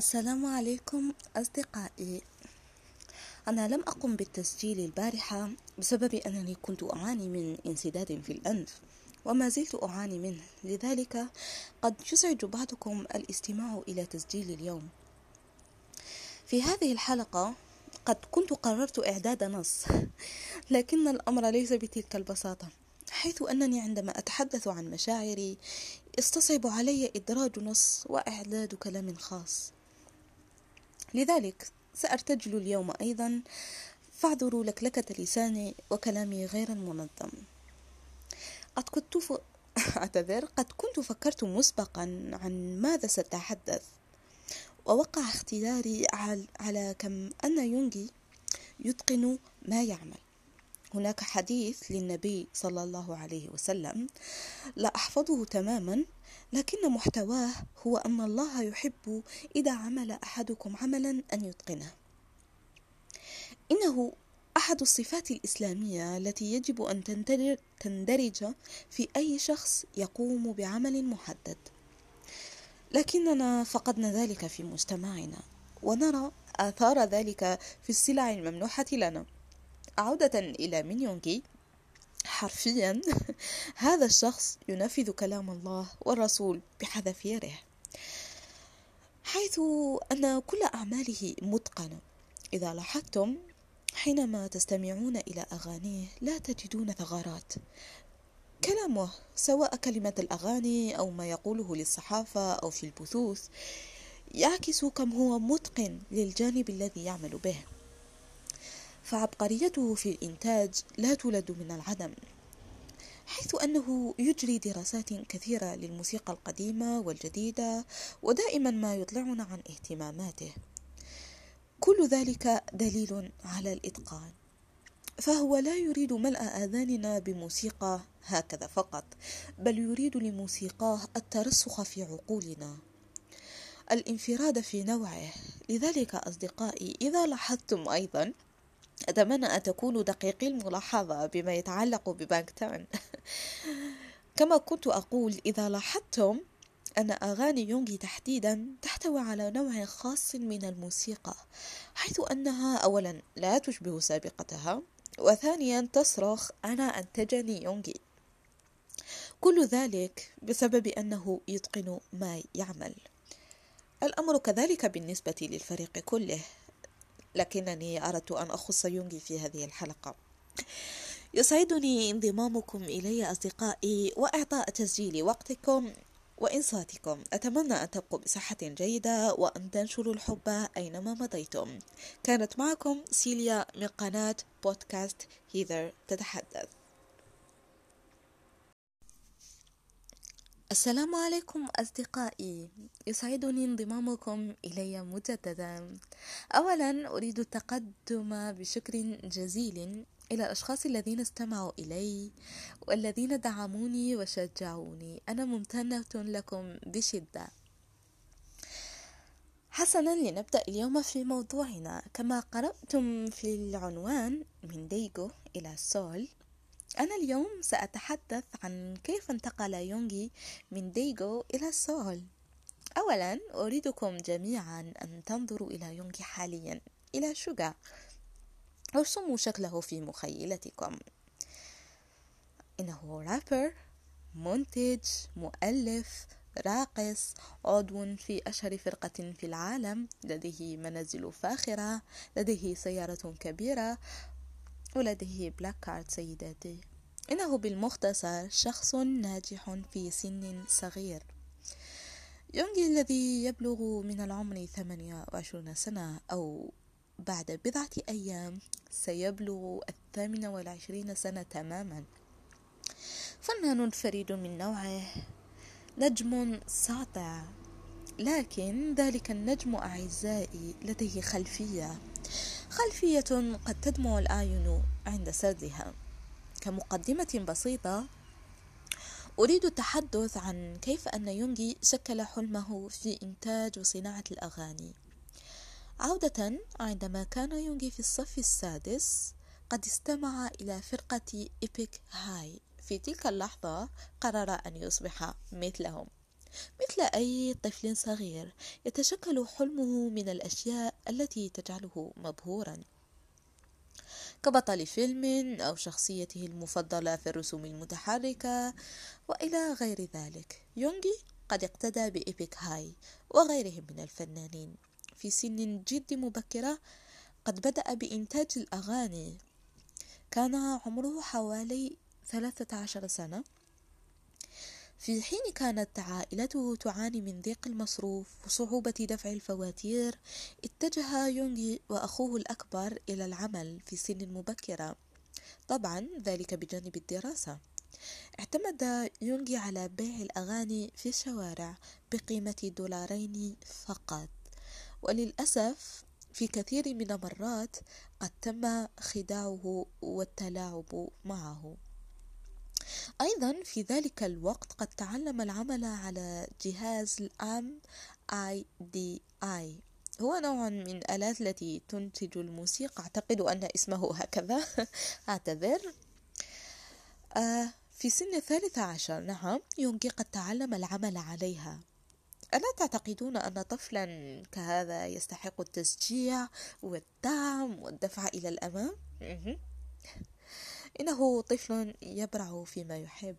السلام عليكم أصدقائي. أنا لم أقم بالتسجيل البارحة بسبب أنني كنت أعاني من انسداد في الأنف وما زلت أعاني منه. لذلك قد يزعج بعضكم الاستماع إلى تسجيل اليوم. في هذه الحلقة قد كنت قررت إعداد نص لكن الأمر ليس بتلك البساطة حيث أنني عندما أتحدث عن مشاعري استصعب علي إدراج نص وإعداد كلام خاص. لذلك سأرتجل اليوم أيضا فاعذروا لكلكة لساني وكلامي غير منظم قد كنت ف... أعتذر قد كنت فكرت مسبقا عن ماذا سأتحدث. ووقع اختياري على كم أن يونغي يتقن ما يعمل. هناك حديث للنبي صلى الله عليه وسلم لا أحفظه تماما لكن محتواه هو أن الله يحب إذا عمل أحدكم عملا أن يتقنه. إنه أحد الصفات الإسلامية التي يجب أن تندرج في أي شخص يقوم بعمل محدد. لكننا فقدنا ذلك في مجتمعنا ونرى آثار ذلك في السلع الممنوحة لنا. عودة إلى مينيونغي حرفيا هذا الشخص ينفذ كلام الله والرسول بحذافيره حيث أن كل أعماله متقنة. إذا لاحظتم حينما تستمعون إلى أغانيه لا تجدون ثغرات. كلامه سواء كلمة الأغاني أو ما يقوله للصحافة أو في البثوث يعكس كم هو متقن للجانب الذي يعمل به. فعبقريته في الإنتاج لا تولد من العدم حيث أنه يجري دراسات كثيرة للموسيقى القديمة والجديدة ودائما ما يطلعنا عن اهتماماته. كل ذلك دليل على الإتقان. فهو لا يريد ملء آذاننا بموسيقى هكذا فقط بل يريد لموسيقاه الترسخ في عقولنا. الانفراد في نوعه. لذلك أصدقائي إذا لاحظتم أيضا أتمنى أن تكونوا دقيقي الملاحظة بما يتعلق ببانكتان كما كنت أقول إذا لاحظتم أن أغاني يونغي تحديدا تحتوي على نوع خاص من الموسيقى حيث أنها أولا لا تشبه سابقتها وثانيا تصرخ أنا أنتجني يونغي كل ذلك بسبب أنه يتقن ما يعمل. الأمر كذلك بالنسبة للفريق كله. لكنني أردت أن أخص يونغي في هذه الحلقة. يسعدني انضمامكم إلي أصدقائي وإعطاء تسجيل وقتكم وإنصاتكم. أتمنى أن تبقوا بصحة جيدة وأن تنشروا الحب أينما مضيتم. كانت معكم سيليا من قناة بودكاست هيذر تتحدث. السلام عليكم أصدقائي. يسعدني انضمامكم إلي مجددا. أولا أريد التقدم بشكر جزيل إلى الأشخاص الذين استمعوا إلي والذين دعموني وشجعوني. أنا ممتنة لكم بشدة. حسنا لنبدأ اليوم في موضوعنا. كما قرأتم في العنوان من ديغو إلى سول أنا اليوم سأتحدث عن كيف انتقل يونغي من ديغو إلى سول. أولا أريدكم جميعا أن تنظروا إلى يونغي حاليا إلى شوغا. ارسموا شكله في مخيلتكم. إنه رابر منتج مؤلف راقص عضو في أشهر فرقة في العالم. لديه منازل فاخرة لديه سيارة كبيرة. ولديه black card سيداتي إنه بالمختصر شخص ناجح في سن صغير. يونغي الذي يبلغ من العمر 28 سنة أو بعد بضعة أيام سيبلغ الثامنة والعشرين سنة تماما. فنان فريد من نوعه نجم ساطع. لكن ذلك النجم أعزائي لديه خلفية. خلفية قد تدمع الأعين عند سردها. كمقدمة بسيطة أريد التحدث عن كيف أن يونغي شكل حلمه في إنتاج وصناعة الأغاني. عودة عندما كان يونغي في الصف السادس قد استمع إلى فرقة إيبك هاي في تلك اللحظة قرر أن يصبح مثلهم. مثل أي طفل صغير يتشكل حلمه من الأشياء التي تجعله مبهورا. كبطل فيلم أو شخصيته المفضلة في الرسوم المتحركة وإلى غير ذلك. يونغي قد اقتدى بإيبك هاي وغيرهم من الفنانين. في سن جد مبكرة قد بدأ بإنتاج الأغاني. كان عمره حوالي ثلاثة عشر سنة. في حين كانت عائلته تعاني من ضيق المصروف وصعوبة دفع الفواتير اتجه يونغي وأخوه الأكبر إلى العمل في سن مبكرة. طبعا ذلك بجانب الدراسة. اعتمد يونغي على بيع الأغاني في الشوارع بقيمة دولارين فقط. وللأسف في كثير من المرات قد تم خداعه والتلاعب معه. أيضا في ذلك الوقت قد تعلم العمل على جهاز الأم آي دي آي. هو نوع من الآلات التي تنتج الموسيقى. أعتقد أن اسمه هكذا. أعتذر. آه في سن الثالثة عشر نعم يونغي قد تعلم العمل عليها. ألا تعتقدون أن طفلا كهذا يستحق التشجيع والدعم والدفع إلى الأمام؟ إنه طفل يبرع فيما يحب.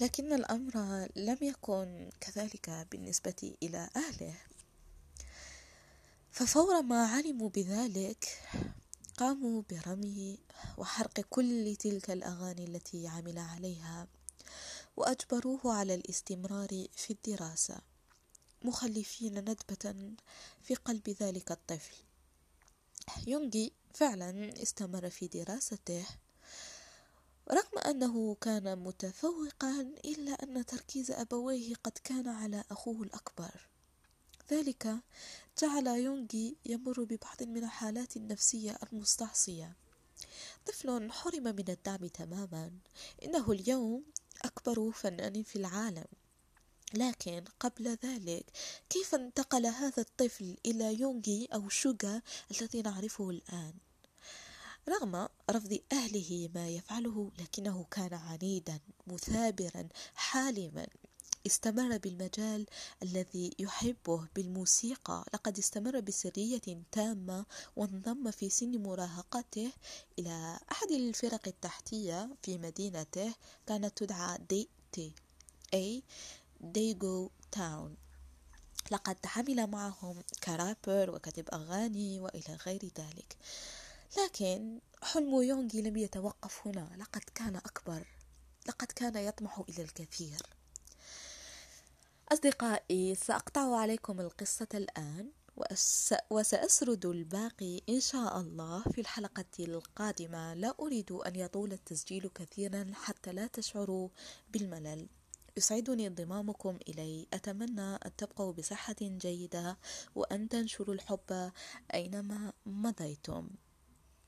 لكن الأمر لم يكن كذلك بالنسبة إلى أهله. ففور ما علموا بذلك قاموا برمي وحرق كل تلك الأغاني التي عمل عليها وأجبروه على الاستمرار في الدراسة مخلفين ندبة في قلب ذلك الطفل. يونغي فعلا استمر في دراسته رغم أنه كان متفوقا إلا أن تركيز أبويه قد كان على أخوه الأكبر. ذلك جعل يونغي يمر ببعض من الحالات النفسية المستعصية. طفل حرم من الدعم تماما. إنه اليوم أكبر فنان في العالم. لكن قبل ذلك كيف انتقل هذا الطفل إلى يونغي أو شوغا الذي نعرفه الآن؟ رغم رفض أهله ما يفعله لكنه كان عنيدا مثابرا حالما. استمر بالمجال الذي يحبه بالموسيقى. لقد استمر بسرية تامة وانضم في سن مراهقته إلى أحد الفرق التحتية في مدينته كانت تدعى D-Town أي Daegu Town لقد عمل معهم كرابر وكتب أغاني وإلى غير ذلك. لكن حلم يونغي لم يتوقف هنا. لقد كان أكبر. لقد كان يطمح إلى الكثير. أصدقائي سأقطع عليكم القصة الآن وسأسرد الباقي إن شاء الله في الحلقة القادمة. لا أريد أن يطول التسجيل كثيرا حتى لا تشعروا بالملل. يسعدني انضمامكم إلي. أتمنى أن تبقوا بصحة جيدة وأن تنشروا الحب أينما مضيتم.